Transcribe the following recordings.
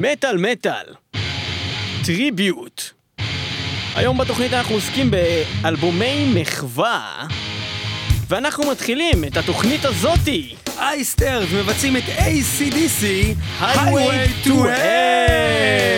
מטאל מטאל, טריביוט. היום בתוכנית אנחנו עוסקים באלבומי מחווה, ואנחנו מתחילים את התוכנית הזאתי. אייסטרס מבצעים את ACDC, Highway to Hell.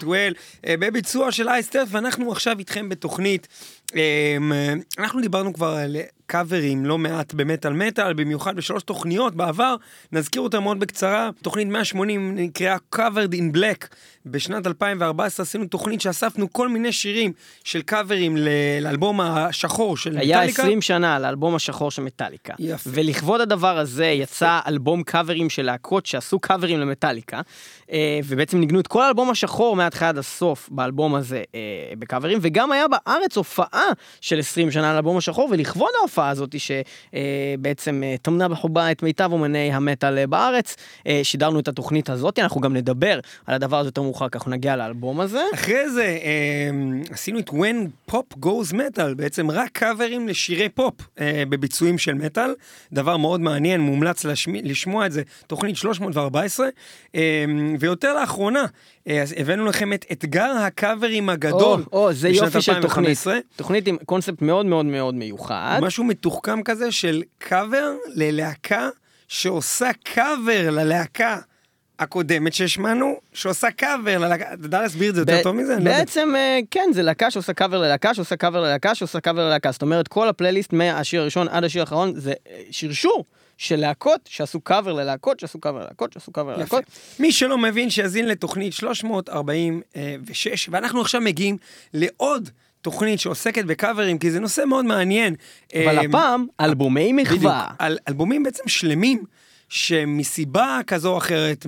To hell, אה, בביצוע של אייסטרס, ואנחנו עכשיו איתכם בתוכנית. אה, אנחנו דיברנו כבר על קאברים לא מעט במטאל מטאל, במיוחד בשלוש תוכניות בעבר, נזכיר אותם מאוד בקצרה. תוכנית 180 נקראה Covered in Black. בשנת 2014 עשינו תוכנית שאספנו כל מיני שירים של קאברים לאלבום השחור של היה מטאליקה. 20 שנה לאלבום השחור של מטאליקה. יפה. ולכבוד הדבר הזה יצא אלבום קאברים של להקות שעשו קאברים למטאליקה, אה, ובעצם ניגנו את כל האלבום השחור מההתחלה עד הסוף באלבום הזה אה, בקאברים, וגם היה בארץ הופעה של 20 שנה לאלבום השחור, ולכבוד ההופעה הזאת שבעצם טמנה בחובה את מיטב אומני המטאל אה, בארץ, אה, שידרנו את התוכנית הזאת, אנחנו גם נדבר על הדבר הזה יותר מאוחר, כך נגיע לאלבום הזה. אחרי זה אה, עשינו את When Pop Goes Metal, בעצם רק קאברים לשירי פופ אה, בביצועים של מטאל, דבר מאוד מעניין, מומלץ לשמי, לשמוע את זה, תוכנית 314, אה, ויותר לאחרונה, אה, הבאנו לכם את אתגר הקאברים הגדול, או, או, זה בשנת יופי של תוכנית. 2015. תוכנית עם קונספט מאוד מאוד מאוד מיוחד. משהו מתוחכם כזה של קאבר ללהקה שעושה קאבר ללהקה הקודמת שהשמענו, שעושה קאבר ללהקה, אתה יודע להסביר את זה יותר טוב מזה? לא. בעצם אה, כן זה להקה שעושה קאבר ללהקה שעושה קאבר ללהקה שעושה קאבר ללהקה זאת אומרת כל הפלייליסט מהשיר הראשון עד השיר האחרון זה אה, שרשור של להקות שעשו קאבר ללהקות שעשו קאבר ללהקות שעשו קאבר. ללהקות. מי שלא מבין שיאזין לתוכנית 346, ואנחנו עכשיו מגיעים לעוד תוכנית שעוסקת בקאברים, כי זה נושא מאוד מעניין. אבל אה, הפעם אלבומי בדיוק, מחווה. על אלבומים בעצם שלמים, שמסיבה כזו או אחרת,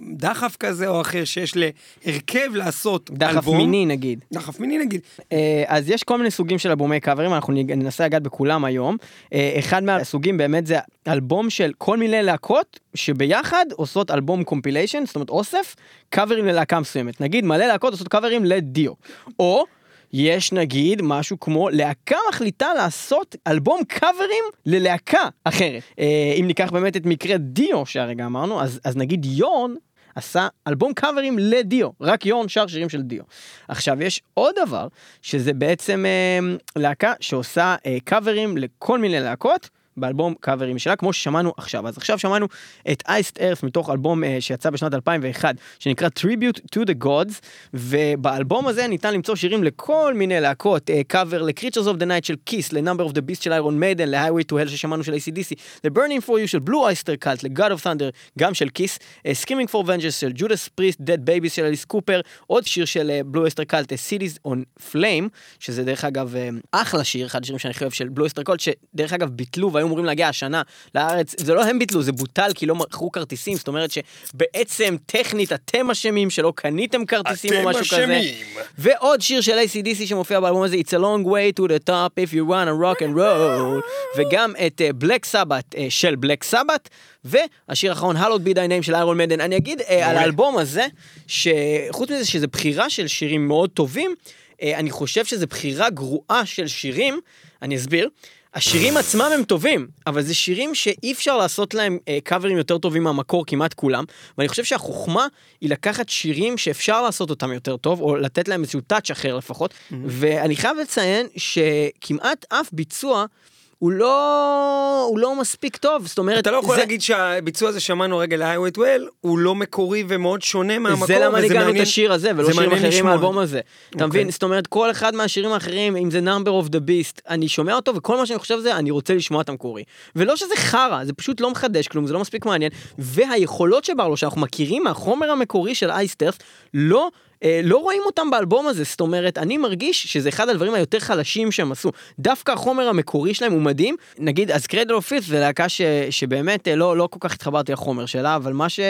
מדחף כזה או אחר, שיש להרכב לעשות דחף אלבום. מיני נגיד. דחף מיני נגיד. אה, אז יש כל מיני סוגים של אלבומי קאברים, אנחנו ננסה לגעת בכולם היום. אה, אחד מהסוגים באמת זה אלבום של כל מיני להקות שביחד עושות אלבום קומפיליישן, זאת אומרת אוסף, קאברים ללהקה מסוימת. נגיד מלא להקות עושות קאברים לדיו. או יש נגיד משהו כמו להקה מחליטה לעשות אלבום קאברים ללהקה אחרת. אה, אם ניקח באמת את מקרה דיו שהרגע אמרנו, אז, אז נגיד יורן עשה אלבום קאברים לדיו, רק יורן שר שירים של דיו. עכשיו יש עוד דבר, שזה בעצם אה, להקה שעושה אה, קאברים לכל מיני להקות. באלבום קאברים שלה כמו ששמענו עכשיו. אז עכשיו שמענו את אייסט ארף מתוך אלבום אה, שיצא בשנת 2001 שנקרא Tribute to the Gods ובאלבום הזה ניתן למצוא שירים לכל מיני להקות אה, קאבר ל-Creatures of the Night של כיס ל-Number of the Beast של איירון מיידן ל-Highway to Hell ששמענו של ACDC ל-Burning for You של Blue Oyster Cult ל-God of Thunder גם של כיס אה, Screaming for Vengeance של Judas Priest Dead Babies של אליס קופר עוד שיר של Oyster Cult אה, Cities on Flame שזה דרך אגב אה, אחלה שיר אחד השירים שאני חושב של Blue Oyster Cult שדרך אגב ביטלו והיו אמורים להגיע השנה לארץ זה לא הם ביטלו זה בוטל כי לא מכרו כרטיסים זאת אומרת שבעצם טכנית אתם אשמים שלא קניתם כרטיסים או משהו כזה. אשמים. ועוד שיר של ACDC שמופיע באלבום הזה It's a long way to the top if you wanna rock and roll וגם את בלק סבת של בלק סבת והשיר האחרון הלוד בי די ניים של איירון מדן אני אגיד אה, על האלבום הזה שחוץ מזה שזה בחירה של שירים מאוד טובים אה, אני חושב שזה בחירה גרועה של שירים אני אסביר. השירים עצמם הם טובים, אבל זה שירים שאי אפשר לעשות להם אה, קאברים יותר טובים מהמקור כמעט כולם, ואני חושב שהחוכמה היא לקחת שירים שאפשר לעשות אותם יותר טוב, או לתת להם איזשהו טאץ' אחר לפחות, ואני חייב לציין שכמעט אף ביצוע הוא לא, הוא לא מספיק טוב, זאת אומרת, אתה לא יכול זה- להגיד שהביצוע הזה שמענו רגע ל-Highway to Hell, הוא לא מקורי ומאוד שונה מהמקור, זה למה ניגענו את מעניין- השיר הזה ולא שירים אחרים. מהאלבום הזה. אתה אוקיי. מבין? זאת אומרת כל אחד מהשירים האחרים אם זה number of the beast אני שומע אותו וכל מה שאני חושב זה אני רוצה לשמוע את המקורי. ולא שזה חרא זה פשוט לא מחדש כלום זה לא מספיק מעניין והיכולות שברלו שאנחנו מכירים מהחומר המקורי של אייסטרס לא. אה, לא רואים אותם באלבום הזה, זאת אומרת, אני מרגיש שזה אחד הדברים היותר חלשים שהם עשו. דווקא החומר המקורי שלהם הוא מדהים. נגיד, אז Cradle of Filth זה להקה ש, שבאמת אה, לא, לא כל כך התחברתי לחומר שלה, אבל מה, ש,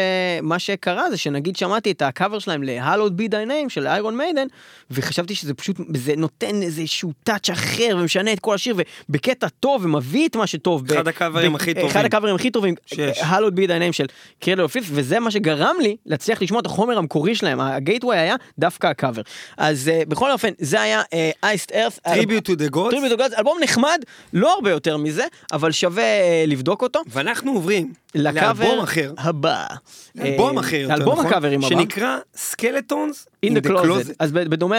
מה שקרה זה שנגיד שמעתי את הקאבר שלהם ל-Hallowed be thy name של Iron Maiden, וחשבתי שזה פשוט, זה נותן איזשהו touch אחר ומשנה את כל השיר, ובקטע טוב ומביא את מה שטוב. אחד הקאברים הכי אחד טובים. הקאברים הכי טובים, שיש. Hallowed be thy name של Cradle of Filth, וזה מה שגרם לי להצליח לשמוע את החומר המקורי שלהם, ה gateway היה דווקא הקאבר. אז אה, בכל אופן, זה היה Iced Earth. Tribute to the Gods, Tribute Gods, אלבום נחמד, לא הרבה יותר מזה, אבל שווה אה, לבדוק אותו. ואנחנו עוברים לקאבר לאלבום אחר, הבא. אלבום אה, אחר יותר לאלבום נכון, הקאברים הבא. שנקרא Skeletons In the Closet. אז בדומה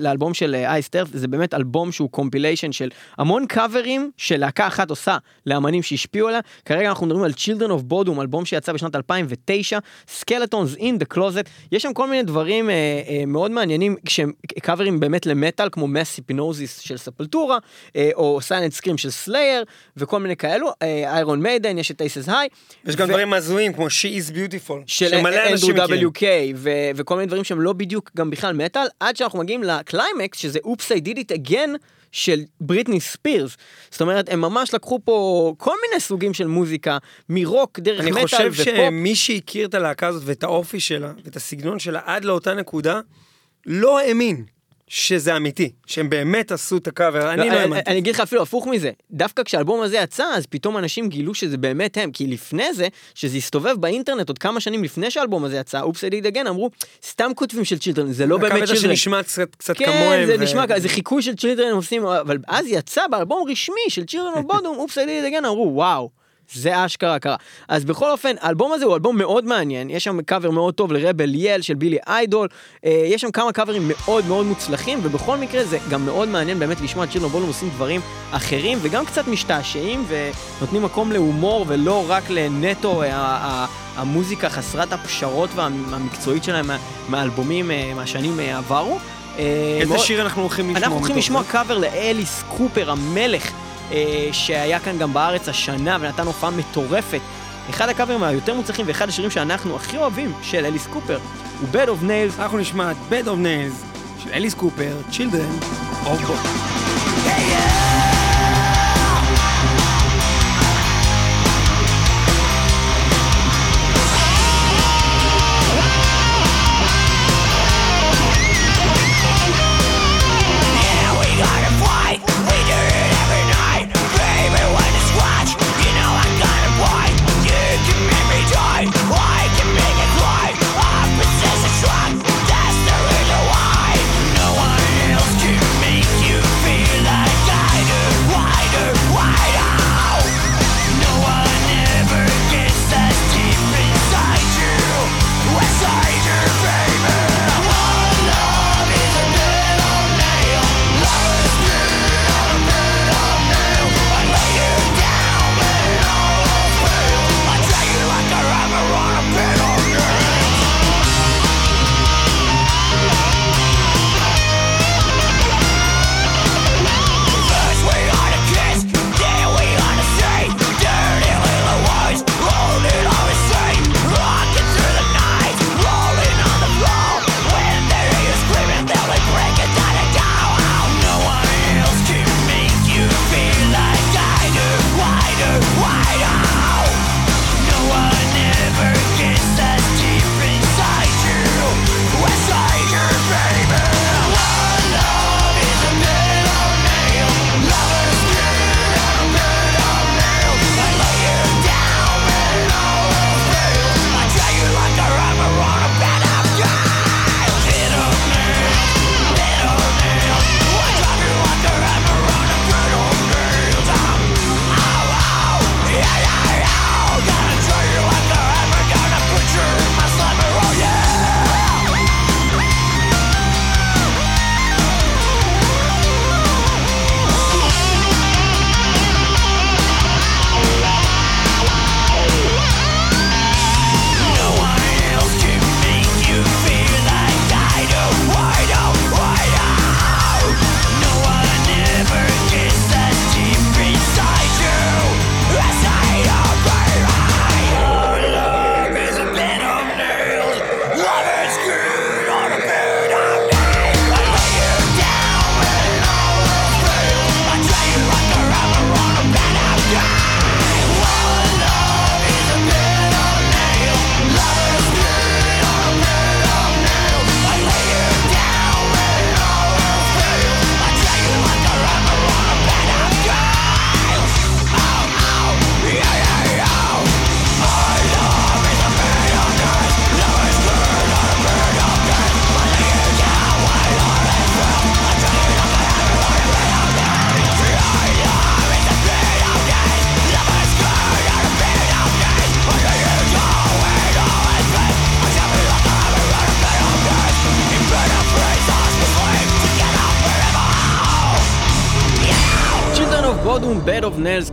לאלבום של Iced Earth, זה באמת אלבום שהוא compilation של המון קאברים שלהקה אחת עושה לאמנים שהשפיעו עליה. כרגע אנחנו מדברים על Children of Bodom, אלבום שיצא בשנת 2009, Skeletons in the Closet. יש שם כל מיני דברים אה, אה, מאוד מעניינים שהם קאברים באמת למטאל, כמו Mass Hypnosis של Sepultura, אה, או Silent Scream של Slayer, וכל מיני כאלו. Iron Maiden, יש את Aces High. יש גם דברים הזויים כמו She is Beautiful, של שמלא אנשים מכירים. NWK ו- וכל מיני דברים שהם לא בדיוק גם בכלל מטאל, עד שאנחנו מגיעים לקליימקס שזה Oops I did it again של בריטני ספירס. זאת אומרת, הם ממש לקחו פה כל מיני סוגים של מוזיקה, מרוק דרך אני מטאל חושב ופופ. שמי שהכיר את הלהקה הזאת ואת האופי שלה ואת הסגנון שלה עד לאותה נקודה, לא האמין שזה אמיתי, שהם באמת עשו את הקאבר, אני לא האמנתי. אני אגיד לך אפילו הפוך מזה, דווקא כשהאלבום הזה יצא, אז פתאום אנשים גילו שזה באמת הם, כי לפני זה, שזה הסתובב באינטרנט עוד כמה שנים לפני שהאלבום הזה יצא, Oops I did it again, אמרו, סתם כותבים של Children, זה לא באמת הקאבר Children. שנשמע קצת כן, כמוהם. זה ו- נשמע זה חיקוי של Children עושים, אבל אז יצא באלבום רשמי של Children of Bodom, Oops I did it again, אמרו וואו, זה אשכרה קרה. אז בכל אופן, האלבום הזה הוא אלבום מאוד מעניין, יש שם קאבר מאוד טוב לרבל יל של בילי איידול, אה, יש שם כמה קאברים מאוד מאוד מוצלחים, ובכל מקרה זה גם מאוד מעניין באמת לשמוע את צ'ילדון בולום עושים דברים אחרים, וגם קצת משתעשעים, ונותנים מקום להומור, ולא רק לנטו ה- ה- המוזיקה חסרת הפשרות והמקצועית שלהם מה- מהאלבומים אה, מהשנים אה, עברו. אה, איזה שיר אנחנו הולכים לשמוע? אנחנו הולכים לשמוע? קאבר לאליס קופר המלך, אה, שהיה כאן גם בארץ השנה ונתן הופעה מטורפת. אחד הקאברים היותר מוצלחים ואחד השירים שאנחנו הכי אוהבים של אליס קופר הוא Bed of Nails. אנחנו נשמע את Bed of Nails של אליס קופר, Children of God. בודום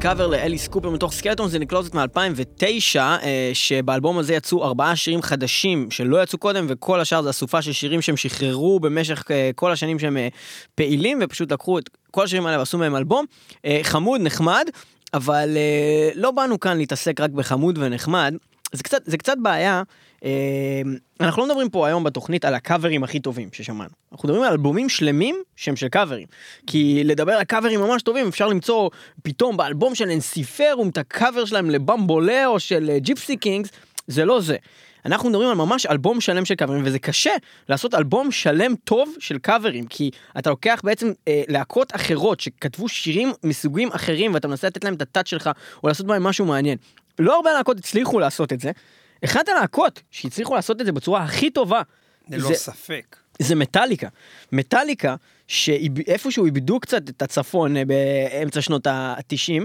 קאבר לאליס קופר מתוך סקלטון זה נקלוטת מ-2009 אה, שבאלבום הזה יצאו ארבעה שירים חדשים שלא יצאו קודם וכל השאר זה אסופה של שירים שהם שחררו במשך אה, כל השנים שהם אה, פעילים ופשוט לקחו את כל השירים האלה ועשו מהם אלבום חמוד נחמד אבל לא באנו כאן להתעסק רק בחמוד ונחמד זה קצת זה קצת בעיה. אה, אנחנו לא מדברים פה היום בתוכנית על הקאברים הכי טובים ששמענו. אנחנו מדברים על אלבומים שלמים שהם של קאברים. כי לדבר על קאברים ממש טובים אפשר למצוא פתאום באלבום של אנסיפרום את הקאבר שלהם לבמבולה או של אה, ג'יפסי קינגס, זה לא זה. אנחנו מדברים על ממש אלבום שלם של קאברים וזה קשה לעשות אלבום שלם טוב של קאברים כי אתה לוקח בעצם אה, להקות אחרות שכתבו שירים מסוגים אחרים ואתה מנסה לתת להם את הטאט שלך או לעשות בהם משהו מעניין. לא הרבה להקות הצליחו לעשות את זה. אחת הלהקות שהצליחו לעשות את זה בצורה הכי טובה ללא זה- ספק. זה מטאליקה. מטאליקה, שאיבדו קצת את הצפון אה, באמצע שנות ה-90,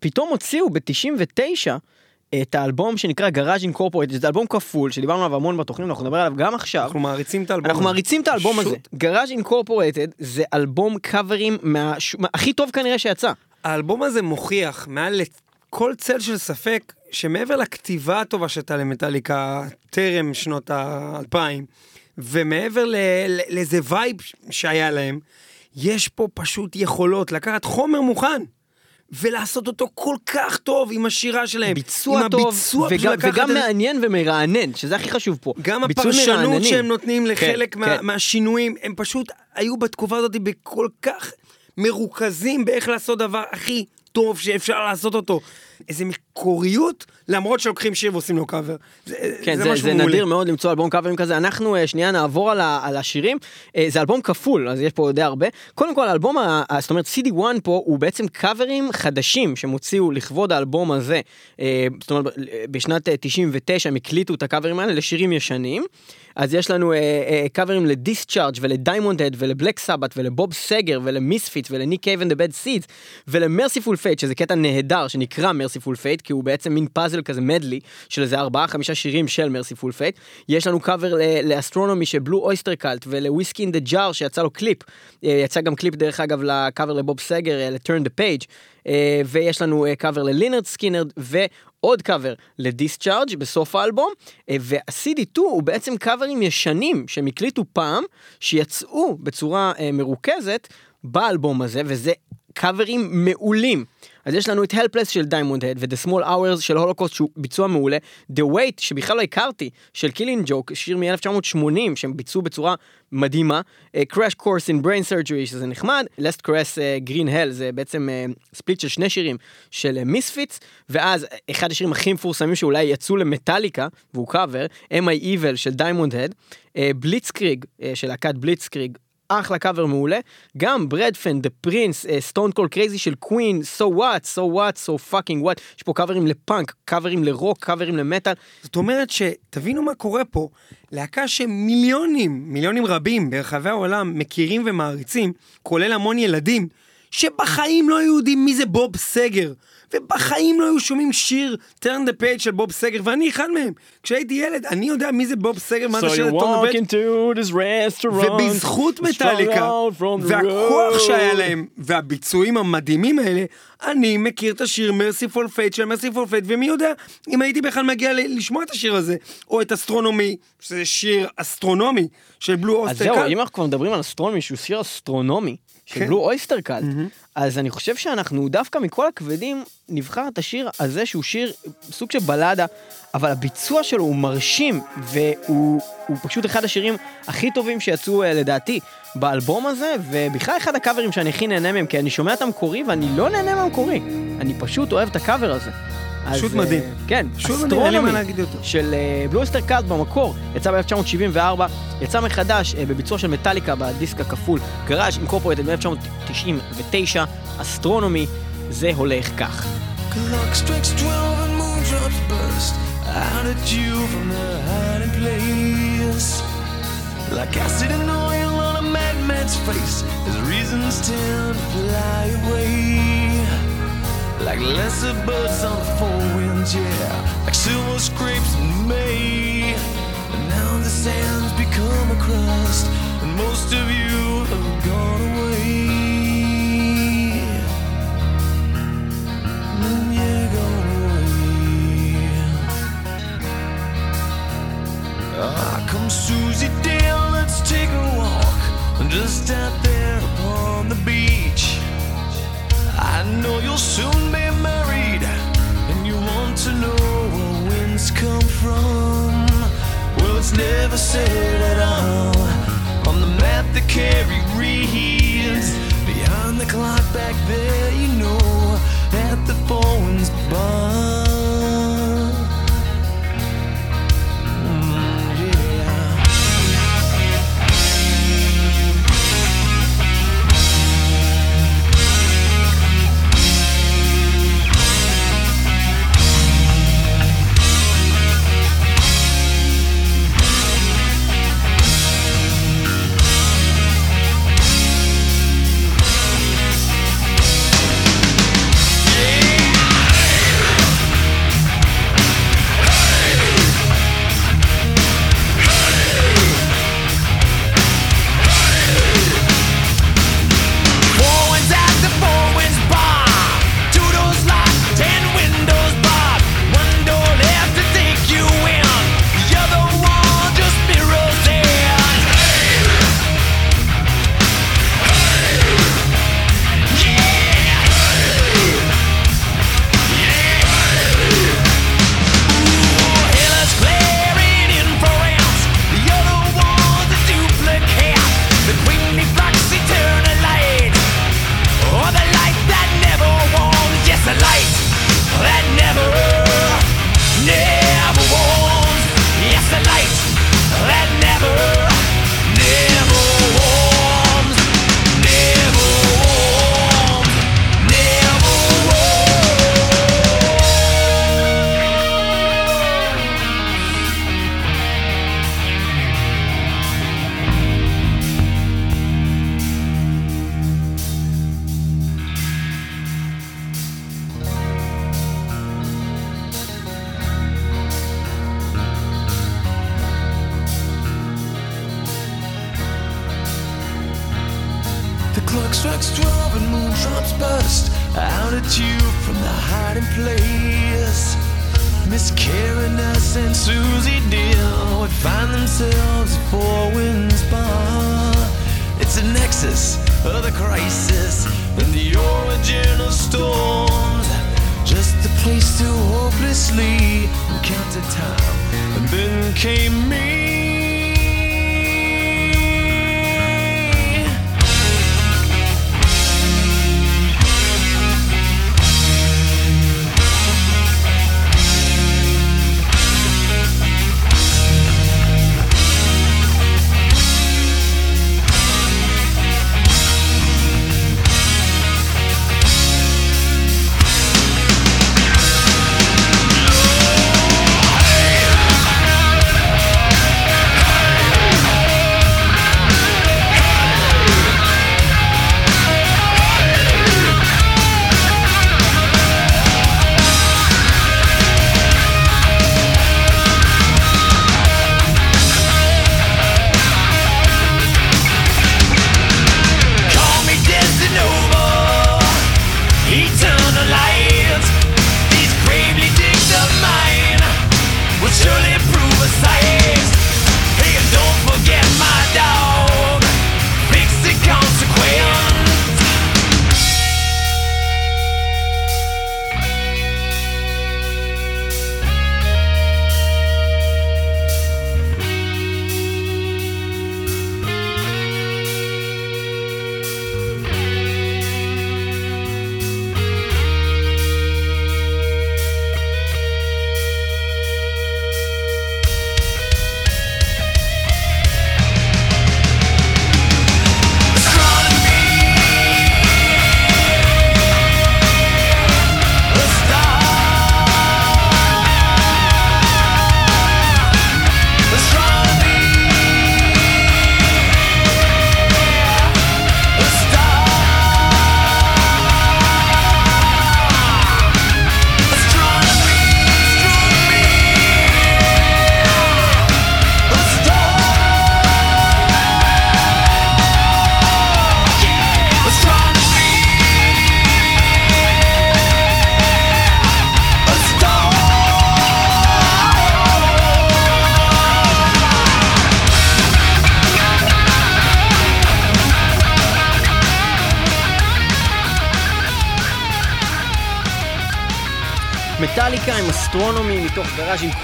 פתאום הוציאו ב-99 את האלבום שנקרא גראז' אינקורפורט, זה אלבום כפול שדיברנו עליו המון בתוכנית, אנחנו נדבר עליו גם עכשיו. אנחנו מעריצים את האלבום אנחנו הזה. מעריצים את האלבום הזה. פשוט. גראז' אינקורפורטד זה אלבום קאברים. מה- הכי טוב כנראה שיצא. האלבום הזה מוכיח מעל לכל צל של ספק שמעבר לכתיבה הטובה שהייתה למטאליקה טרם שנות האלפיים ומעבר לאיזה vibe שהיה להם, יש פה פשוט יכולות לקחת חומר מוכן. ולעשות אותו כל כך טוב עם השירה שלהם. ביצוע טוב, הביצוע, וגם, וגם את מעניין ומרענן, שזה הכי חשוב פה. גם הפרשנות מרעננים. שהם נותנים לחלק כן, מה, כן. מהשינויים, הם פשוט היו בתקופה הזאת בכל כך מרוכזים באיך לעשות דבר הכי טוב שאפשר לעשות אותו. איזה מקוריות, למרות שלוקחים שיר ועושים לו קאבר. זה, כן, זה, זה, זה מעולה. נדיר מאוד למצוא אלבום קאברים כזה. אנחנו אה, שנייה נעבור על, ה, על השירים. אה, זה אלבום כפול, אז יש פה די הרבה. קודם כל, האלבום, ה- זאת אומרת, CD1 פה הוא בעצם קאברים חדשים שהם הוציאו לכבוד האלבום הזה. אה, זאת אומרת, בשנת אה, 99 הם הקליטו את הקאברים האלה לשירים ישנים. אז יש לנו אה, אה, קאברים לדיסצ'ארג' ולדיימונד הד ולבלק סבת ולבוב סגר ולמיספיט ולניק קייב אנד בד סידס ול Mercyful Fate שזה קטע נהדר שנקרא Mercyful Fate כי הוא בעצם מין פאזל כזה medley של איזה ארבעה חמישה שירים של Mercyful Fate. יש לנו קאבר ל Astronomy של Blue Oyster Cult ול Whiskey in the Jar שיצא לו קליפ. אה, יצא גם קליפ דרך אגב לקאבר לבוב סגר the page. אה, ויש לנו קאבר ל Lynyrd Skynyrd ועוד קאבר ל Discharge בסוף האלבום אה, וה-CD2 הוא בעצם קאברים ישנים שהם הקליטו פעם שיצאו בצורה אה, מרוכזת באלבום הזה וזה קאברים מעולים. אז יש לנו את Helpless של Diamond Head ו-The Small Hours של Holocaust שהוא ביצוע מעולה, The Wait שבכלל לא הכרתי של Killing Joke, שיר מ-1980 שהם ביצעו בצורה מדהימה, אה, Crash Course in Brain Surgery שזה נחמד, Last Caress אה, Green Hell זה בעצם אה, split של שני שירים של Misfits, ואז אחד השירים הכי מפורסמים שאולי יצאו למטאליקה, והוא קאבר, Am I Evil של Diamond Head, Blitzkrieg של להקת Blitzkrieg, אחלה קאבר מעולה. גם Breadfan, The Prince, Stone Cold Crazy של Queen, so what, so what, so fucking what. יש פה קאברים לפאנק, קאברים לרוק, קאברים למטאל. זאת אומרת שתבינו מה קורה פה, להקה שמיליונים, מיליונים רבים ברחבי העולם מכירים ומעריצים, כולל המון ילדים, שבחיים לא היו יודעים מי זה בוב סגר, ובחיים לא היו שומעים שיר turn the page של בוב סגר, ואני אחד מהם. כשהייתי ילד, אני יודע מי זה בוב סגר, מה זה שיר turn the page. ובזכות מטאליקה, והכוח. שהיה להם, והביצועים המדהימים האלה, אני מכיר את השיר Mercyful Fate של Mercyful Fate, ומי יודע אם הייתי בכלל מגיע לשמוע את השיר הזה, או את Astronomy, שזה שיר Astronomy של Blue Öyster Cult. אם אנחנו כבר מדברים על Astronomy, שהוא שיר Astronomy, של כן. בלו אויסטר קאלט, אז אני חושב שאנחנו דווקא מכל הכבדים נבחר את השיר הזה שהוא שיר סוג של בלדה, אבל הביצוע שלו הוא מרשים, והוא הוא פשוט אחד השירים הכי טובים שיצאו אה, לדעתי באלבום הזה, ובכלל אחד הקאברים שאני הכי נהנה מהם, כי אני שומע את המקורי ואני לא נהנה מהמקורי, אני פשוט אוהב את הקאבר הזה. פשוט מדהים. אה, כן, אסטרונומי. של בלוסטר קארט במקור, יצא ב-1974, יצא מחדש אה, בביצוע של מטאליקה בדיסק הכפול, גראז' אינקורפורטד ב-1999, אסטרונומי, זה הולך כך. Out at you from their hiding place. Like acid and oil on a madman's face, his reasons tend to fly away. Like lesser birds on the four winds, yeah. Like silver scrapes in May. And now the sand's become a crust, and most of you have gone away. Ah, come Susie Dale, let's take a walk. Just out there upon the beach. I know you'll soon be married, and you want to know where winds come from. Well, it's never said at all on the map that Carrie reads. Behind the clock back there, you know, at the winds bar.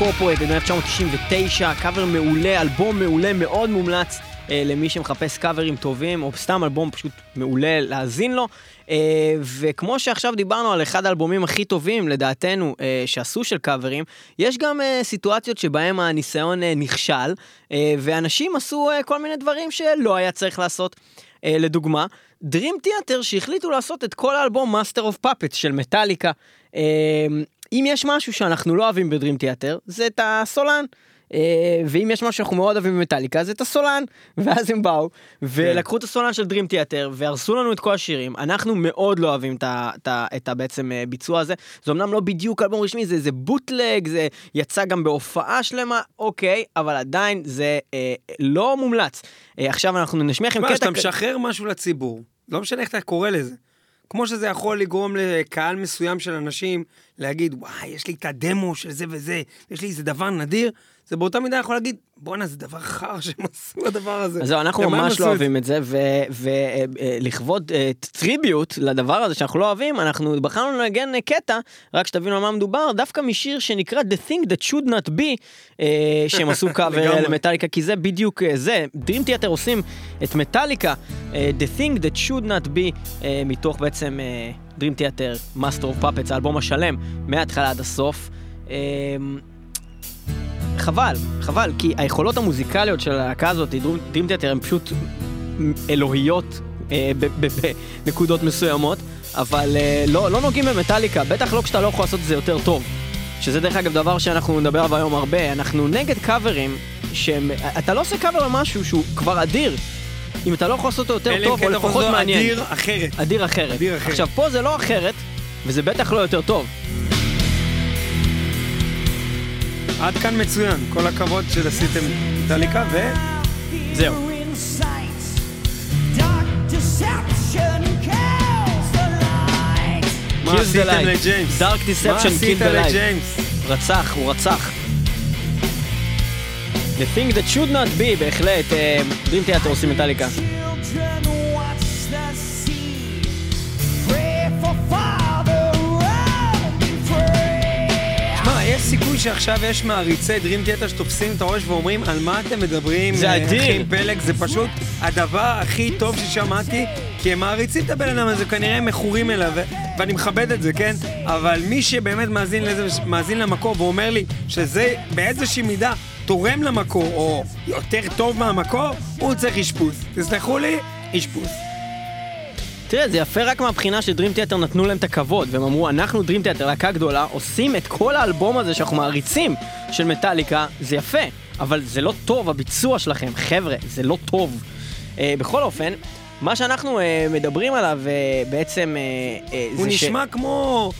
אינקורפורט ב-1999, קאבר מעולה, אלבום מעולה, מאוד מומלץ אה, למי שמחפש קאברים טובים, או סתם אלבום פשוט מעולה להאזין לו. אה, וכמו שעכשיו דיברנו על אחד האלבומים הכי טובים, לדעתנו, אה, שעשו של קאברים, יש גם אה, סיטואציות שבהם הניסיון אה, נכשל, אה, ואנשים עשו אה, כל מיני דברים שלא היה צריך לעשות. אה, לדוגמה, Dream Theater שהחליטו לעשות את כל האלבום Master of Puppets של מטאליקה. אה, אם יש משהו שאנחנו לא אוהבים בדרים תיאטר, זה את הסולן. אה, ואם יש משהו שאנחנו מאוד אוהבים במטאליקה, זה את הסולן. ואז הם באו, ולקחו את הסולן של דרים תיאטר, והרסו לנו את כל השירים. אנחנו מאוד לא אוהבים את הבעצם אה, ביצוע הזה. זה אמנם לא בדיוק אלבום רשמי, זה, זה בוטלג, זה יצא גם בהופעה שלמה, אוקיי, אבל עדיין זה אה, לא מומלץ. אה, עכשיו אנחנו נשמיע לכם קטע... שאתה משחרר משהו לציבור, לא משנה איך אתה קורא לזה. כמו שזה יכול לגרום לקהל מסוים של אנשים להגיד, וואי, יש לי את הדמו של זה וזה, יש לי איזה דבר נדיר, זה באותה מידה יכול להגיד, בואנה, זה דבר חר שהם עשו הדבר הזה. אז אנחנו ממש לא? אוהבים את זה, ולכבוד טריביוט לדבר הזה שאנחנו לא אוהבים, אנחנו בחרנו לנגן אה, קטע, רק שתבינו על מה מדובר, דווקא משיר שנקרא The Thing That Should Not Be, אה, שהם עשו קאבר. למטאליקה, כי זה בדיוק אה, זה. Dream Theater עושים את מטאליקה, אה, The Thing That Should Not Be, אה, מתוך בעצם אה, Dream Theater, Master of Puppets, האלבום השלם, מההתחלה עד הסוף. חבל, חבל, כי היכולות המוזיקליות של הלהקה הזאת, דרים תיאטר, הן פשוט אלוהיות אה, בנקודות מסוימות, אבל אה, לא, לא נוגעים במטאליקה, בטח לא כשאתה לא יכול לעשות את זה יותר טוב. שזה דרך אגב דבר שאנחנו נדבר עליו היום הרבה, אנחנו נגד קאברים, שהם, אתה לא עושה קאבר למשהו שהוא כבר אדיר, אם אתה לא יכול לעשות אותו יותר טוב, כן או יכול לפחות מעניין. אדיר אחרת. אדיר אחרת. אדיר אחרת. עכשיו פה זה לא אחרת, וזה בטח לא יותר טוב. עד כאן מצוין, כל הכבוד שעשיתם איטליקה, וזהו. מה עשיתם לג'יימס? דארק דיספשן, קיל דה לג'יימס? רצח, הוא רצח. The thing that should not be, בהחלט, אה, דרים תיאטר עושים מטאליקה. שעכשיו יש מעריצי דרים תיאטר שתופסים את הראש ואומרים, על מה אתם מדברים? זה אה, אדיר. אחים פלג, זה פשוט הדבר הכי טוב ששמעתי, כי הם מעריצים את הבן אדם הזה, כנראה הם מכורים אליו, ואני מכבד את זה, כן? אבל מי שבאמת מאזין, לזה, מאזין למקור ואומר לי שזה באיזושהי מידה תורם למקור, או יותר טוב מהמקור, הוא צריך אשפוז. תסלחו לי, אשפוז. תראה, זה יפה רק מהבחינה שדרים תיאטר נתנו להם את הכבוד, והם אמרו, אנחנו דרים תיאטר, להקה גדולה, עושים את כל האלבום הזה שאנחנו מעריצים של מטאליקה, זה יפה, אבל זה לא טוב, הביצוע שלכם, חבר'ה, זה לא טוב. אה, בכל אופן, מה שאנחנו אה, מדברים עליו אה, בעצם אה, אה, הוא נשמע כמו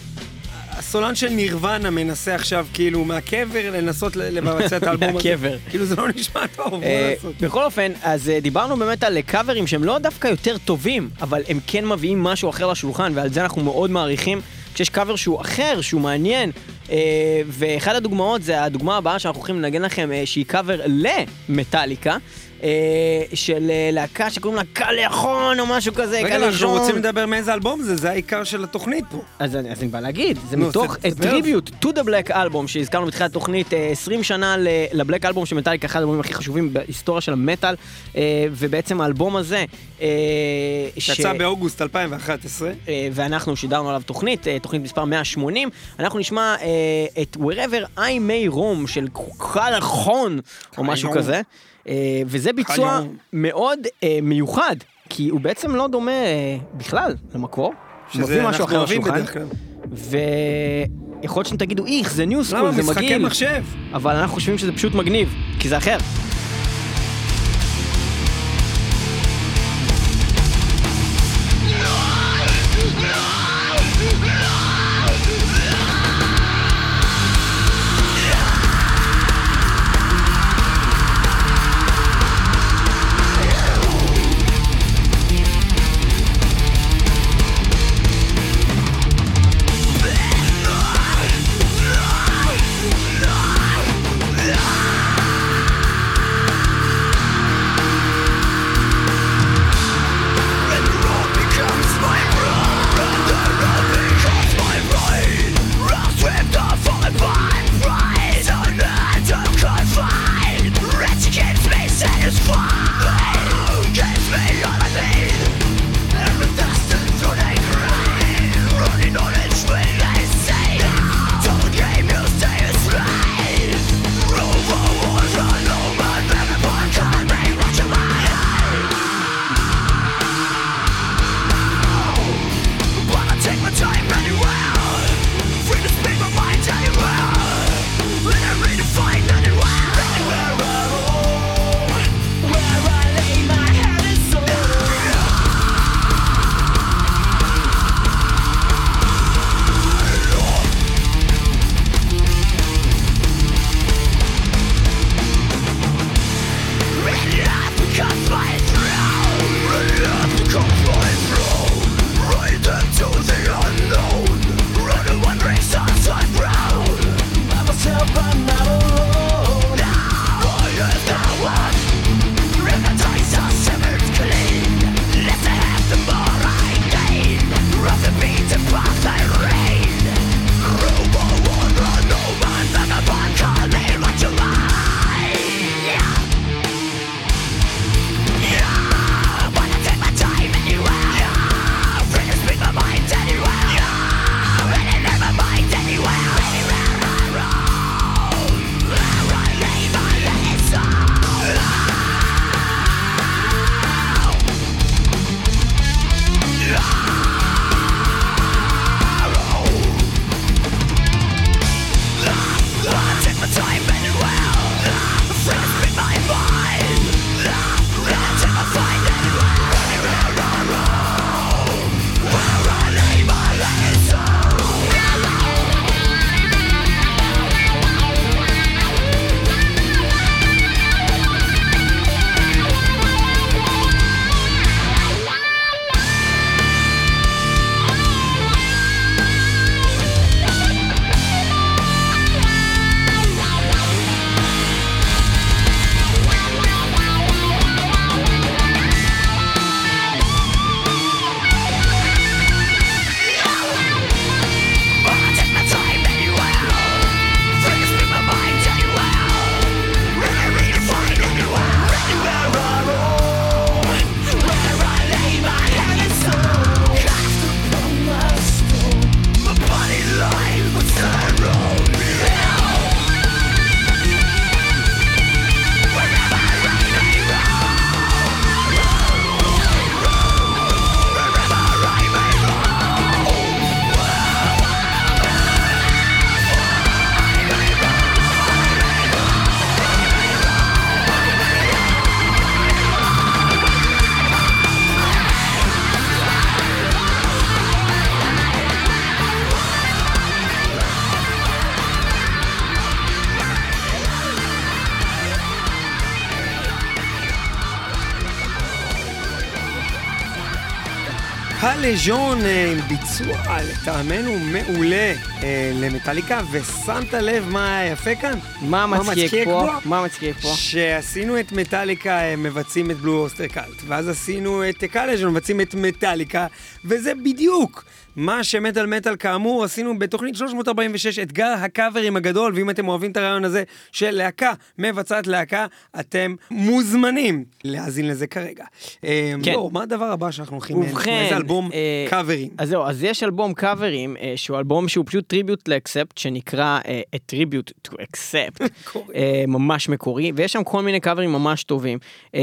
הסולן של נירוונה מנסה עכשיו כאילו מהקבר לנסות לבצע את האלבום הזה. מהקבר. כאילו זה לא נשמע טוב, מה אה, לעשות? בכל אופן, אז אה, דיברנו באמת על קאברים שהם לא דווקא יותר טובים, אבל הם כן מביאים משהו אחר לשולחן, ועל זה אנחנו מאוד מעריכים. כשיש קאבר שהוא אחר, שהוא מעניין, אה, ואחת הדוגמאות זה הדוגמה הבאה שאנחנו הולכים לנגן לכם, שהיא קאבר למטאליקה, של אה, להקה שקוראים לה קליחון או משהו כזה, רגע, אנחנו. רוצים לדבר מאיזה אלבום זה, זה העיקר של התוכנית פה. אז אני, בא להגיד, זה מתוך. טריביוט to the black album שהזכרנו בתחילת התוכנית, אה, 20 שנה ל- לבלק אלבום של מטאליקה, אחד האלבומים הכי חשובים בהיסטוריה של המטאל, אה, ובעצם האלבום הזה, אה, שיצא באוגוסט 2011. אה, ואנחנו שידרנו עליו תוכנית, אה, תוכנית מספר 180, אנחנו נשמע אה, את Wherever I May Roam של קלחון, או משהו. כזה, אה, וזה ביצוע. מאוד אה, מיוחד, כי הוא בעצם לא דומה אה, בכלל למקור. שזה אנחנו אוהבים. בדרך כלל. ויכול להיות שאתם תגידו, איך, זה ניו למה? סקול, זה משחקי מגעיל. מחשב. אבל אנחנו חושבים שזה פשוט מגניב, כי זה אחר. What? הלז'ון אה, עם ביצוע לטעמנו מעולה אה, למטאליקה, ושמת לב מה היה יפה כאן? מה מצחיק פה? מה מצחיק פה? שעשינו את מטאליקה אה, מבצעים את בלו אוסטר קאלט, ואז עשינו את קאלז'ון מבצעים את מטאליקה, וזה בדיוק מה שמטאל מטאל כאמור עשינו בתוכנית 346, אתגר הקאברים הגדול, ואם אתם אוהבים את הרעיון הזה של להקה מבצעת להקה, אתם מוזמנים להאזין לזה כרגע. אה, כן. לא, מה הדבר הבא שאנחנו הולכים ובכן, איזה אלבום אה, קאברים. אז זהו, אז יש אלבום קאברים, אה, שהוא אלבום שהוא פשוט tribute ל Accept, שנקרא אה, A Tribute to Accept. אה, ממש מקורי, ויש שם כל מיני קאברים ממש טובים. אה,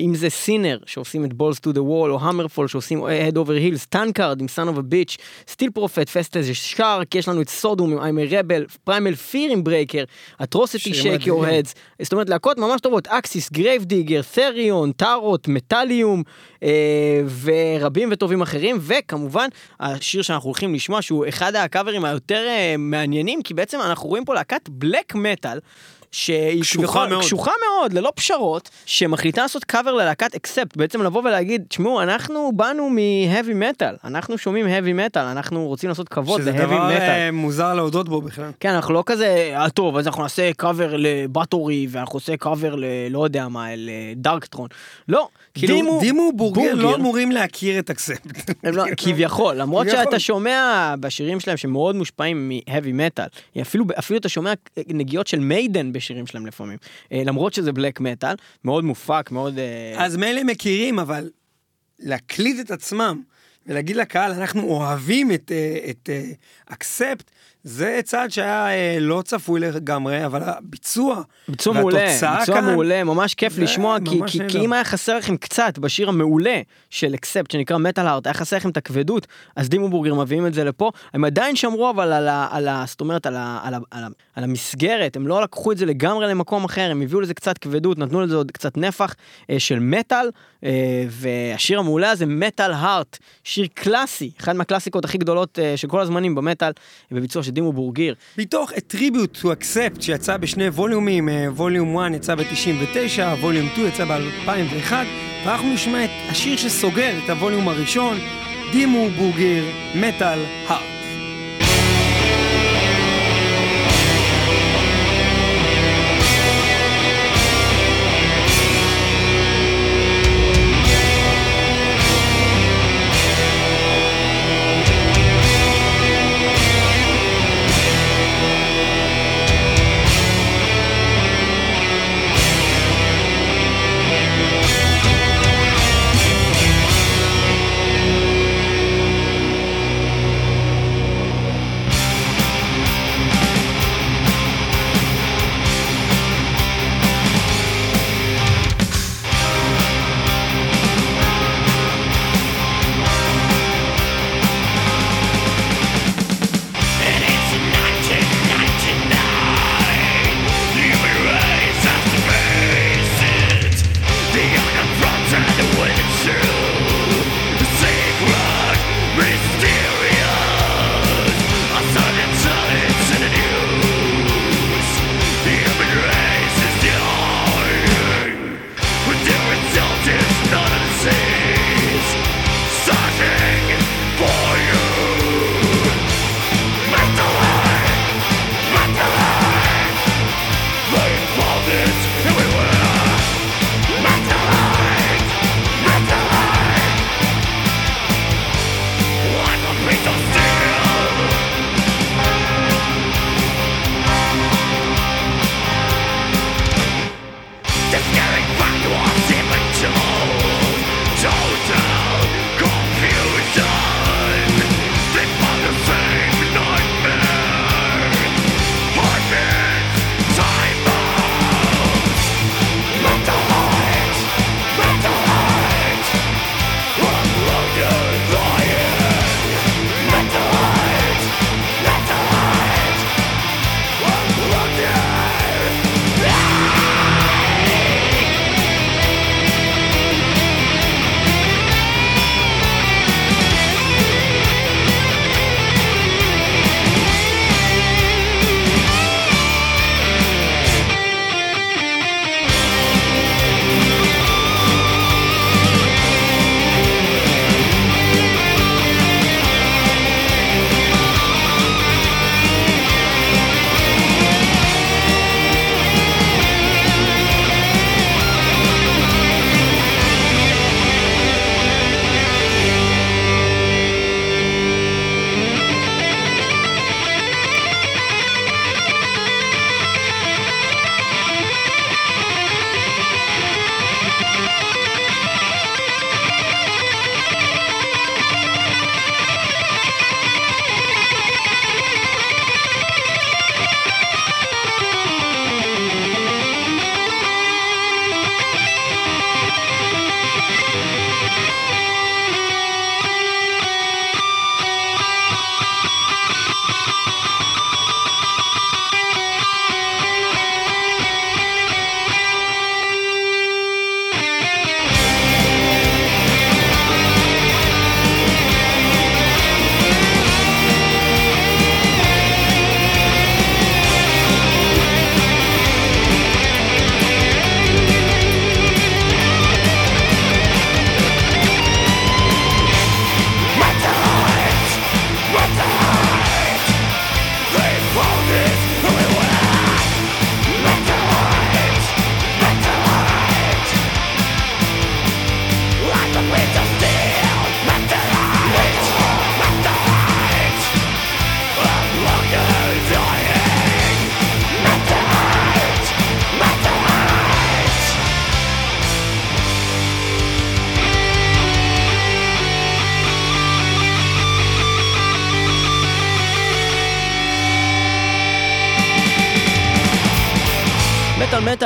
אם זה Sinner, שעושים את Balls to the Wall, או HammerFall, שעושים אה, Head Over Heels, Tankard עם Son of a Bitch, Steel Prophet, Fast as a Shark, יש לנו את Sodom I'm a Rebel, Primal Fear עם Breaker, Atrocity Shake Your Heads, זאת אומרת להקות ממש טובות, Axxis, Grave Digger, Therion, Tarot, Metalium, אה, ורבים וטובים אחרים, וכמובן השיר שאנחנו הולכים לשמוע שהוא אחד הקאברים היותר אה, מעניינים, כי בעצם אנחנו רואים פה להקת בלק מטאל. שהיא קשוחה מאוד. קשוחה מאוד, ללא פשרות, שמחליטה לעשות קאבר ללהקת Accept, בעצם לבוא ולהגיד, תשמעו, אנחנו באנו מ-heavy metal, אנחנו שומעים heavy metal, אנחנו רוצים לעשות כבוד שזה ל-heavy דבר metal. אה, מוזר להודות בו בכלל. כן, אנחנו לא כזה, אה טוב, אז אנחנו נעשה קאבר לבטורי, ואנחנו נעשה קאבר ל... לא יודע מה, לדארקטרון. לא, כאילו, דימו, דימו בורגר לא בורגר. אמורים להכיר את אקספט. לא, כביכול, למרות כביכול. שאתה שומע בשירים שלהם שמאוד מושפעים מ-heavy metal, אפילו, אפילו אתה שומע נגיעות של מיידן בשירים שלהם לפעמים, אה, למרות שזה בלק מטאל, מאוד מופק, מאוד... אה, אז מילא מכירים, אבל להקליט את עצמם ולהגיד לקהל, אנחנו אוהבים את, את אה, אקספט, זה צעד שהיה אה, לא צפוי לגמרי, אבל הביצוע, ביצוע מעולה, ביצוע כאן- מעולה, ממש כיף לשמוע, כי, ממש כי. כי אם היה חסר לכם קצת בשיר המעולה של אקספט, שנקרא מטאל הארט, היה חסר לכם את הכבדות, אז דימו בורגר מביאים את זה לפה, הם עדיין שמרו אבל על ה... על ה זאת אומרת, על, ה, על, ה, על, ה, על המסגרת, הם לא לקחו את זה לגמרי למקום אחר, הם הביאו לזה קצת כבדות, נתנו לזה עוד קצת נפח אה, של מטאל, אה, והשיר המעולה הזה, מטאל הארט, שיר קלאסי, אחד מהקלאסיקות הכי גדולות אה, של כל הזמנים במטאל, בביצוע של דימו בורגיר. מתוך A Tribute to Accept שיצא בשני ווליומים, אה, ווליום 1 יצא ב-99, ווליום 2 יצא ב-2001, ואנחנו נשמע את השיר שסוגר את הווליום הראשון, דימו בורגר, מטאל הארט.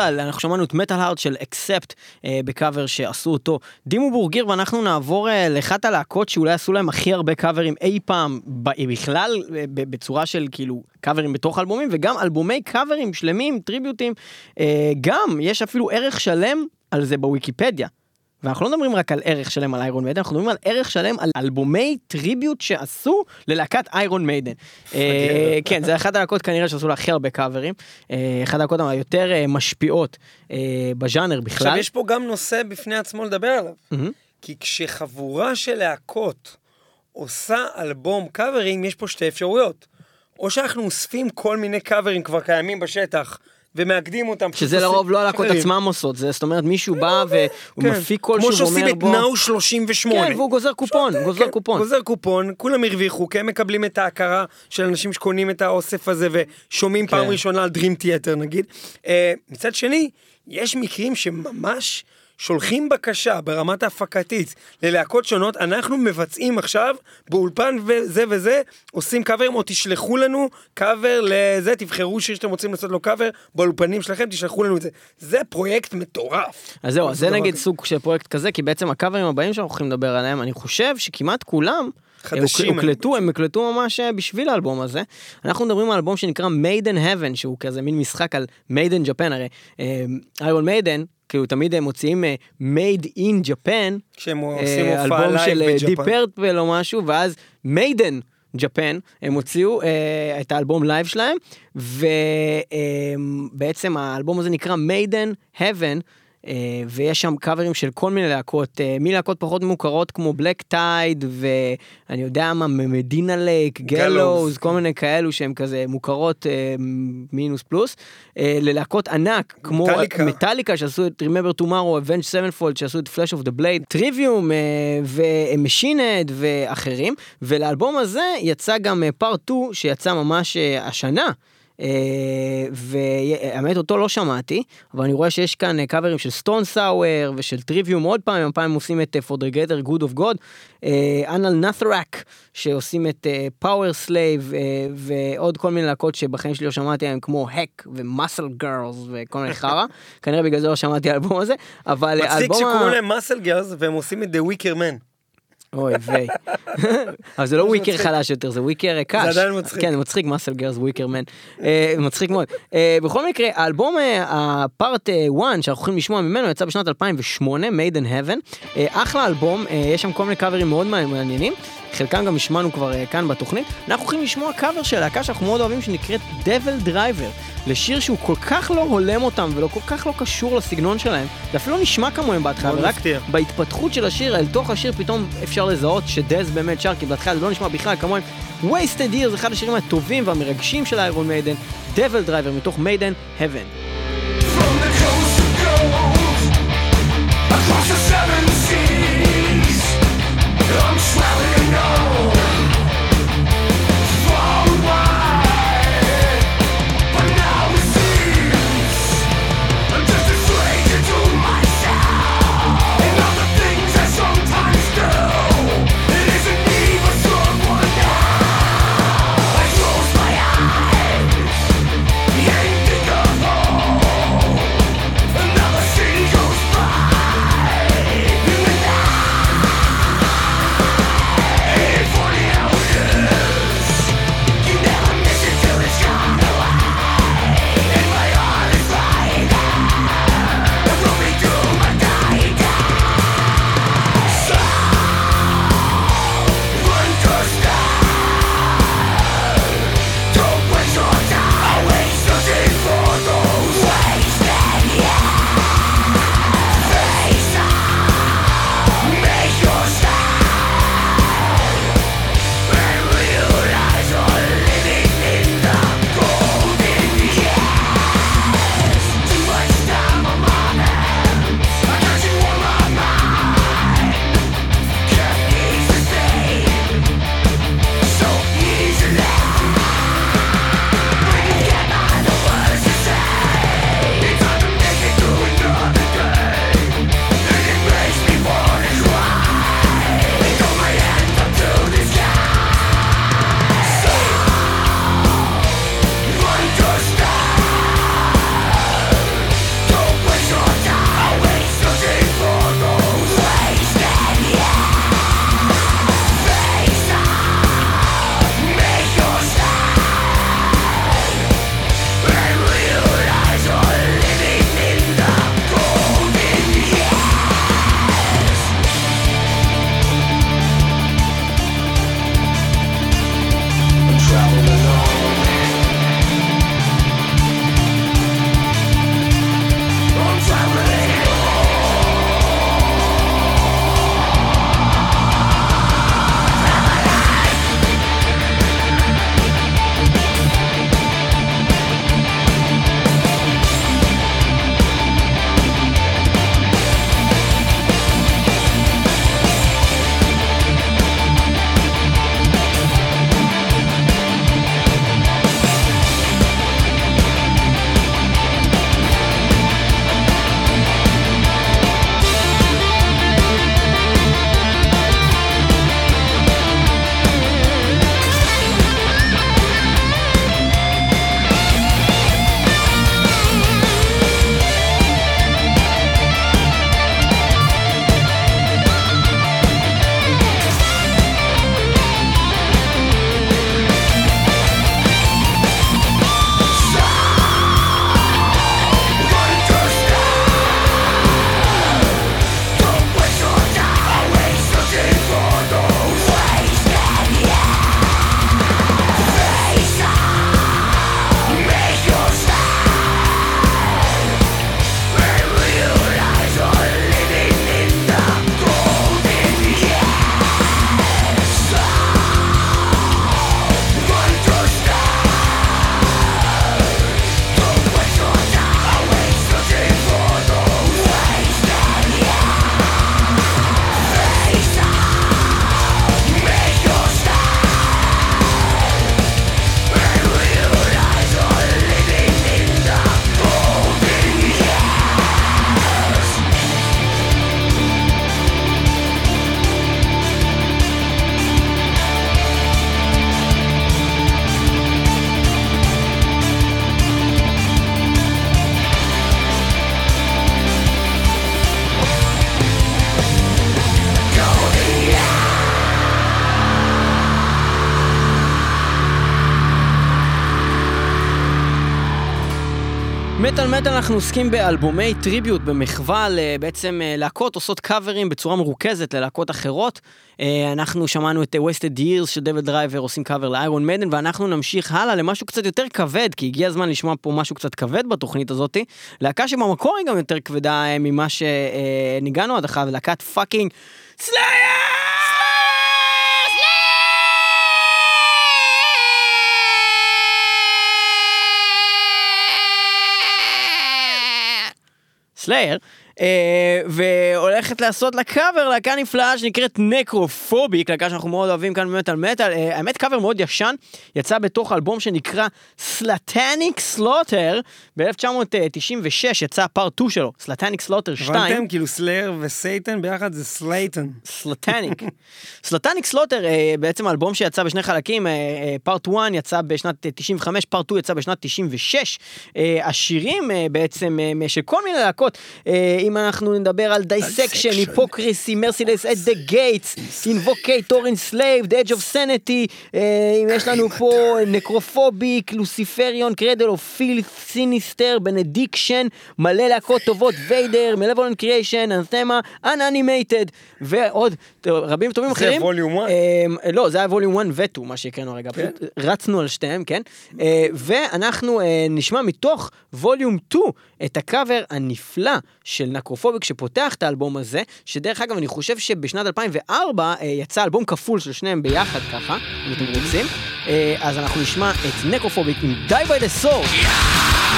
מטאל אנחנו שמענו את Metal Heart של Accept בקאבר שעשו אותו Dimmu Borgir ואנחנו נעבור אה, לאחת הלהקות שאולי עשו להם הכי הרבה קאברים אי פעם ב- בכלל אה, בצורה של כאילו קאברים בתוך אלבומים וגם אלבומי קאברים שלמים טריביוטים אה, גם יש אפילו ערך שלם על זה בוויקיפדיה. ואנחנו לא מדברים רק על ערך שלם על איירון מיידן, אנחנו מדברים על ערך שלם על אלבומי tribute שעשו ללהקת איירון מיידן. אה, כן, זה אחת הלהקות כנראה שעשו לה הכי הרבה קאברים, אה, אחת הלהקות היותר אה, משפיעות בז'אנר בכלל. עכשיו, יש פה גם נושא בפני עצמו לדבר עליו. כי כשחבורה של להקות עושה אלבום קאברים, יש פה שתי אפשרויות. או שאנחנו אוספים כל מיני קאברים כבר קיימים בשטח, ומאגדים אותם. שזה לרוב לא הלהקות. עצמם עושות, זה זאת אומרת מישהו בא והוא כן. מפיק כלשהו כמו שעושים ואומר את בוא... נאו 38. כן, והוא גוזר קופון, פשוט, גוזר כן, קופון. גוזר קופון, כולם הרוויחו, כי הם מקבלים את ההכרה של אנשים שקונים את האוסף הזה ושומעים פעם כן. ראשונה על Dream Theater נגיד. אה, מצד שני, יש מקרים שממש שולחים בקשה ברמת ההפקתית ללהקות שונות, אנחנו מבצעים עכשיו באולפן וזה וזה, עושים קאברים, או תשלחו לנו קאבר לזה, תבחרו שיר שאתם רוצים לעשות לו קאבר, באולפנים שלכם תשלחו לנו את זה. זה פרויקט מטורף. אז זהו, זה נגיד. סוג של פרויקט כזה, כי בעצם הקאברים הבאים שאנחנו הולכים לדבר עליהם, אני חושב שכמעט כולם חדשים, אה, הוקלטו, הם הקלטו ממש אה, בשביל האלבום הזה. אנחנו מדברים על אלבום שנקרא Maiden Heaven, שהוא כזה מין משחק על Made in Japan, הרי איירון מיידן, כאילו תמיד הם מוציאים אה, Made in Japan, כשהם אה, עושים הופעה אלבום של live Deep ב Japan. Purple או משהו, ואז Maiden Japan, הם הוציאו אה, את האלבום live שלהם, ובעצם האלבום הזה נקרא Maiden Heaven. אה, ויש שם קאברים של כל מיני להקות, אה, מלהקות פחות מוכרות כמו Black Tide ואני יודע מה, Madina Lake, Gallows, Gallows. כל מיני כאלו שהם כזה מוכרות אה, מינוס פלוס, ללהקות ענק כמו מטאליקה. מטאליקה שעשו את Remember Tomorrow, Avenged Sevenfold שעשו את Flash of the Blade, Trivium ו Machine Head ואחרים, ולאלבום הזה יצא גם Part 2 שיצא ממש השנה. אה, והאמת אותו לא שמעתי, אבל אני רואה שיש כאן אה, קאברים של Stone Sour ושל Trivium עוד פעם, הפעם הם עושים את For the Greater Good of God, Anaal Nathrakh שעושים את Powerslave ועוד כל מיני להקות שבחיים שלי לא שמעתי עליהם כמו האק ו Muscle Girls וכל מיני חרא, כנראה בגלל זה לא שמעתי על האלבום הזה, אבל אה, מצחיק האלבום... ה- שקוראים להם Muscle Girls והם עושים את The Wicker Man. אוי ויי. אבל זה לא weaker חלש יותר, זה wicker אה, קש. זה עדיין מצחיק. כן, מצחיק Muscle Girls Wicker Man. אה, מצחיק מאוד. אה, בכל מקרה, האלבום ה Part 1 שאנחנו הולכים לשמוע ממנו יצא בשנת 2008, Maiden Heaven. אחלה אלבום, יש שם כל מיני קאברים מאוד מעניינים. חלקם גם השמענו כבר אה, כאן בתוכנית. אנחנו הולכים לשמוע קאבר של להקה שאנחנו מאוד אוהבים שנקראת Devil Driver, לשיר שהוא כל כך לא הולם אותם ולא כל כך לא קשור לסגנון שלהם. זה אפילו לא נשמע כמוהם בהתחלה, ורק מפתיע. בהתפתחות של השיר, אל תוך השיר פתאום אפשר לזהות שדז באמת שר, כי בהתחלה זה לא נשמע בכלל כמוהם. Wasted Year זה אחד השירים הטובים והמרגשים של איירון מיידן, Devil Driver מתוך מיידן Heaven. From the coast of gold, across the seven seas, I'm traveling on. אנחנו עוסקים באלבומי tribute, במחווה לבעצם אה, להקות עושות קאברים בצורה מרוכזת ללהקות אחרות. אה, אנחנו שמענו את אה, Wasted Years של DevilDriver עושים קאבר לאיירון מיידן, ואנחנו נמשיך הלאה למשהו קצת יותר כבד, כי הגיע הזמן לשמוע פה משהו קצת כבד בתוכנית הזאתי. להקה שבמקור היא גם יותר כבדה ממה שניגענו עד עכשיו, להקת fucking Slayer! Slayer, אה, והולכת לעשות לה קאבר, להקה נפלאה שנקראת Necrophobic, להקה שאנחנו מאוד אוהבים כאן באמת על מטאל. אה, האמת קאבר מאוד ישן, יצא בתוך אלבום שנקרא Slatanic Slaughter, ב-1996 יצא Part 2 שלו, Slatanic Slaughter 2. הבנתם? כאילו Slayer ו Satan ביחד זה Slatan. Slatanic. Slatanic Slaughter, אה, בעצם אלבום שיצא בשני חלקים, Part 1 יצא בשנת 95, Part 2 יצא בשנת 96. אה, השירים אה, בעצם אה, של כל מיני להקות, אה, אם אנחנו נדבר על Dissection, Dissection. Hypocrisy, Merciless, At the Gates, Invocator, Enslaved, The Edge of Sanity, אה, אם יש לנו פה Necrophobic, Luciferion, Cradle of Filth, Sinister, Benediction, מלא להקות טובות, Vader, Malevolent Creation, Anathema, Unanimated, ועוד רבים וטובים זה אחרים. Volume 1. אה, לא, זה היה Volume 1 ו-2, מה שהקראנו הרגע, כן. פשוט רצנו על שתיהם, כן? אה, ואנחנו אה, נשמע מתוך Volume 2 את הקאבר הנפלא של Necrophobic שפותח את האלבום הזה, שדרך אגב, אני חושב שבשנת 2004 אה, יצא אלבום כפול של שניהם ביחד ככה, אם אתם רוצים. אה, אז אנחנו נשמע את Necrophobic עם Die by the Sword.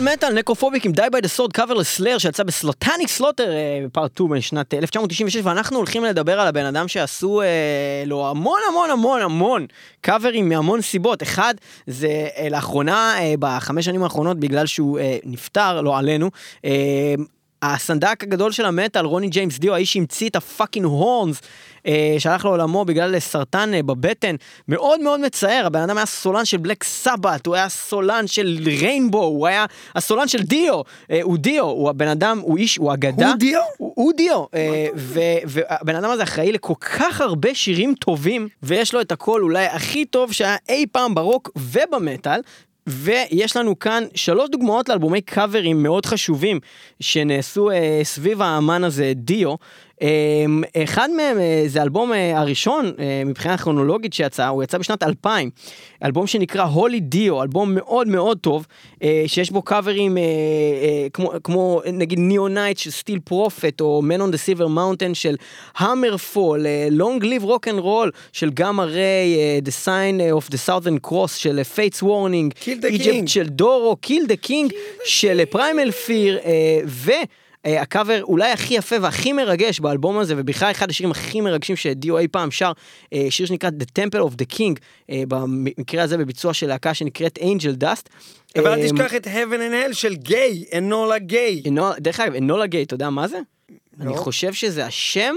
מטאל מטאל Necrophobic עם Die by the Sword קאבר ל Slayer שיצא ב Slatanic Slaughter ב Part 2 בשנת 1996 ואנחנו הולכים לדבר על הבן אדם שעשו אה, לו המון המון המון המון קאברים מהמון סיבות אחד זה אה, לאחרונה אה, בחמש שנים האחרונות בגלל שהוא אה, נפטר לא עלינו. אה, הסנדק הגדול של המטאל, רוני ג'יימס דיו, האיש שהמציא את ה fucking horns, אה, שהלך לעולמו בגלל סרטן אה, בבטן, מאוד מאוד מצער, הבן אדם היה סולן של Black Sabbath, הוא היה סולן של Rainbow, הוא היה הסולן של דיו, אה, הוא דיו, הוא הבן אדם, הוא איש, הוא אגדה. הוא דיו? הוא, הוא דיו, אה, והבן אדם הזה אחראי לכל כך הרבה שירים טובים, ויש לו את הקול אולי הכי טוב שהיה אי פעם ברוק ובמטאל. ויש לנו כאן שלוש דוגמאות לאלבומי קאברים מאוד חשובים שנעשו אה, סביב האמן הזה, דיו. אה, אחד מהם אה, זה האלבום אה, הראשון אה, מבחינה כרונולוגית שיצא, הוא יצא בשנת 2000. אלבום שנקרא Holy Dio, אלבום מאוד מאוד טוב, שיש בו קאברים כמו, כמו נגיד Neon Knights של Steel Prophet, או Man on the Silver Mountain של HammerFall, אה, Long Live Rock and Roll של Gamma Ray, The Sign of the Southern Cross של Fates Warning, Kill the King. של Doro, Kill the King של Primal Fear, ו... אה, הקאבר אולי הכי יפה והכי מרגש באלבום הזה, ובכלל אחד השירים הכי מרגשים שדיו אי פעם שר, אה, שיר שנקרא The Temple of the King, אה, במקרה הזה בביצוע של להקה שנקראת Angel Dust. אבל אה, אל תשכח את Heaven and Hell של גיי, Enola Gay. דרך אגב, Enola Gay, אתה יודע מה זה? אני לא. חושב שזה השם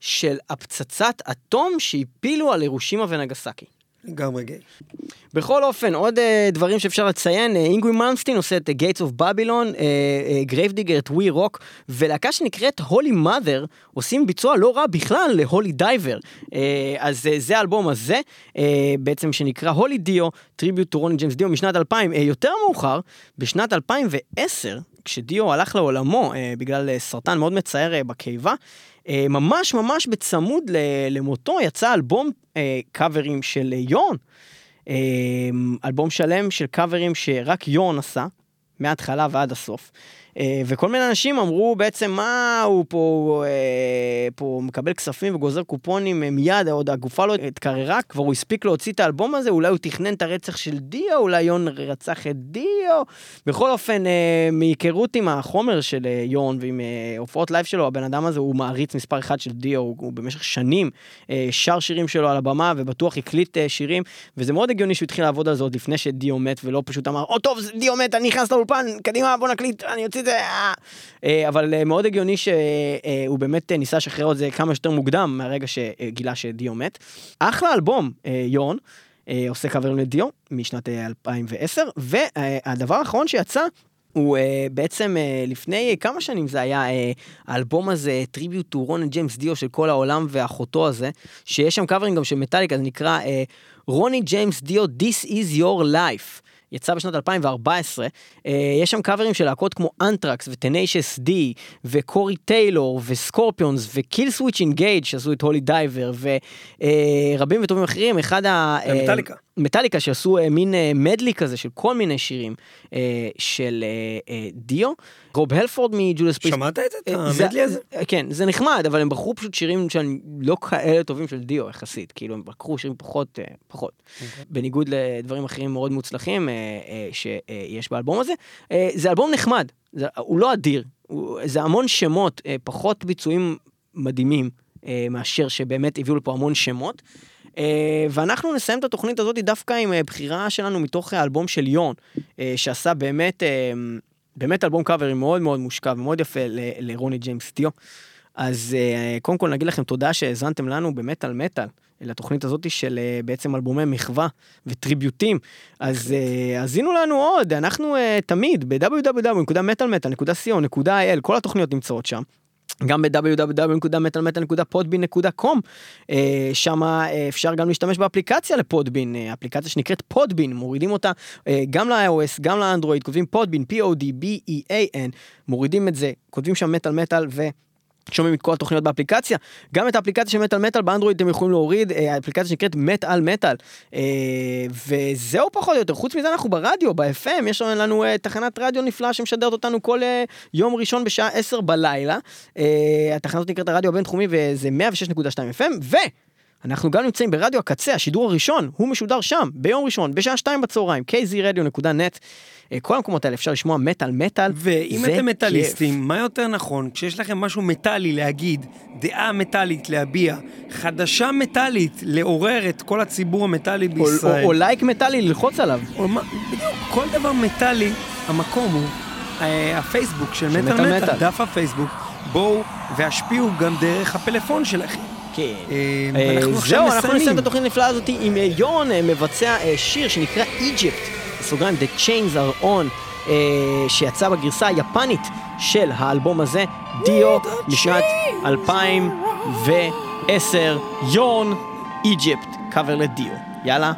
של הפצצת אטום שהפילו על הירושימה ונגסקי. לגמרי גיי. בכל אופן, עוד אה, דברים שאפשר לציין, אה, אינגווי מלמסטין עושה את Gates of Babylon, Grave Digger את We Rock, ולהקה שנקראת Holy Mother עושים ביצוע לא רע בכלל ל Holy Diver. אה, אז אה, זה האלבום הזה, אה, בעצם שנקרא Holy Dio, Tribute to Ronnie James Dio משנת 2000. אה, יותר מאוחר, בשנת 2010, כשדיו הלך לעולמו אה, בגלל אה, סרטן מאוד מצער אה, בקיבה, אה, ממש ממש בצמוד ל- למותו יצא אלבום אה, קאברים של uh, יורן. אה, אלבום שלם של קאברים שרק יורן עשה, מההתחלה ועד הסוף. אה, וכל מיני אנשים אמרו בעצם מה הוא פה, אה, פה מקבל כספים וגוזר קופונים אה, מיד, עוד הגופה לא התקררה, כבר הוא הספיק להוציא את האלבום הזה, אולי הוא תכנן את הרצח של דיו, אולי יורן רצח את דיו. בכל אופן, מהיכרות עם החומר של יורן ועם הופעות לייב שלו, הבן אדם הזה הוא מעריץ מספר אחד של דיו, הוא, הוא במשך שנים שר שירים שלו על הבמה ובטוח הקליט שירים, וזה מאוד הגיוני שהוא התחיל לעבוד על זה עוד לפני שדיו מת, ולא פשוט אמר, או טוב, זה דיו מת, אני נכנס לאולפן, קדימה, בוא נקליט, אני אוציא את זה, אה." אה, אבל אה, מאוד הגיוני שהוא באמת ניסה לשחרר את זה כמה שיותר מוקדם מהרגע שגילה שדיו מת. אחלה אלבום, יורן. עושה קאברים לדיו משנת אה, 2010, והדבר האחרון שיצא הוא אה, בעצם אה, לפני כמה שנים זה היה אה, האלבום הזה, Tribute to Ronnie James Dio של כל העולם ואחותו הזה, שיש שם קאברים גם של מטאליקה, זה נקרא אה, רוני ג'יימס דיו This is your life. יצא בשנת 2014, אה, יש שם קאברים של להקות כמו אנטרקס ו Tenacious D וקורי טיילור וסקורפיונס ו Killswitch Engage שעשו את Holy Diver ורבים וטובים אחרים, אחד ה... אה, מטאליקה. מטאליקה שעשו אה, מין אה, medley כזה של כל מיני שירים אה, של דיו. רוב הלפורד מ Judas Priest. שמעת את זה? ה medley הזה? כן, זה נחמד, אבל הם בחרו פשוט שירים שהם לא כאלה טובים של דיו יחסית, כאילו הם בחרו שירים פחות, פחות. אוקיי. בניגוד לדברים אחרים מאוד מוצלחים שיש באלבום הזה. זה אלבום נחמד, זה, הוא לא אדיר, הוא, זה המון שמות, פחות ביצועים מדהימים מאשר שבאמת הביאו לפה המון שמות. אה, ואנחנו נסיים את התוכנית הזאת דווקא עם אה, בחירה שלנו מתוך האלבום של יון, אה, שעשה באמת, אה, באמת אלבום קאברים מאוד מאוד מושקע ומאוד יפה לרוני ג'יימס דיו. אז אה, קודם כל נגיד לכם תודה שהאזנתם לנו במטאל מטאל. לתוכנית הזאת של אה, בעצם אלבומי מחווה וטריביוטים. אז אה, האזינו לנו עוד, אנחנו אה, תמיד ב-www.metalmetal.co.il, כל התוכניות נמצאות שם. גם ב-www.metalmetal.podbean.com, שם אפשר גם להשתמש באפליקציה לפודבין, אה, אפליקציה שנקראת פודבין, מורידים אותה אה, גם ל-iOS, גם לאנדרואיד, כותבים פודבין, P-O-D-B-E-A-N, מורידים את זה, כותבים שם מטאל מטאל ו... שומעים את כל התוכניות באפליקציה, גם את האפליקציה של מטאל מטאל באנדרואיד אתם יכולים להוריד, אה, האפליקציה שנקראת מטאל מטאל. אה, וזהו פחות או יותר, חוץ מזה אנחנו ברדיו, ב-FM, יש לנו אה, תחנת רדיו נפלאה שמשדרת אותנו כל יום ראשון בשעה 10 בלילה. התחנה נקראת הרדיו הבינתחומי וזה 106.2 FM, ו... אנחנו גם נמצאים ברדיו הקצה, השידור הראשון, הוא משודר שם, ביום ראשון, בשעה שתיים בצהריים, kzradio.net. אה, כל המקומות האלה אפשר לשמוע מטאל מטאל. ואם אתם מטאליסטים, מה יותר נכון כשיש לכם משהו מטאלי להגיד, דעה מטאלית להביע, חדשה מטאלית לעורר את כל הציבור המטאלי בישראל. או, או, או לייק מטאלי ללחוץ עליו. או, בדיוק, כל דבר מטאלי, המקום הוא אה, הפייסבוק של מטאל מטאל, דף הפייסבוק. בואו והשפיעו גם דרך הפלאפון שלכם. כן. אה, אנחנו עכשיו מסיימים. זהו, אנחנו נסיים את התוכנית הנפלאה הזאת עם יון מבצע שיר שנקרא איג'פט. בסוגריים, The Chains are on, אה, שיצא בגרסה היפנית של האלבום הזה, דיו, משנת 2010, יורן, איג'יפט, קאבר לדיו. יאללה,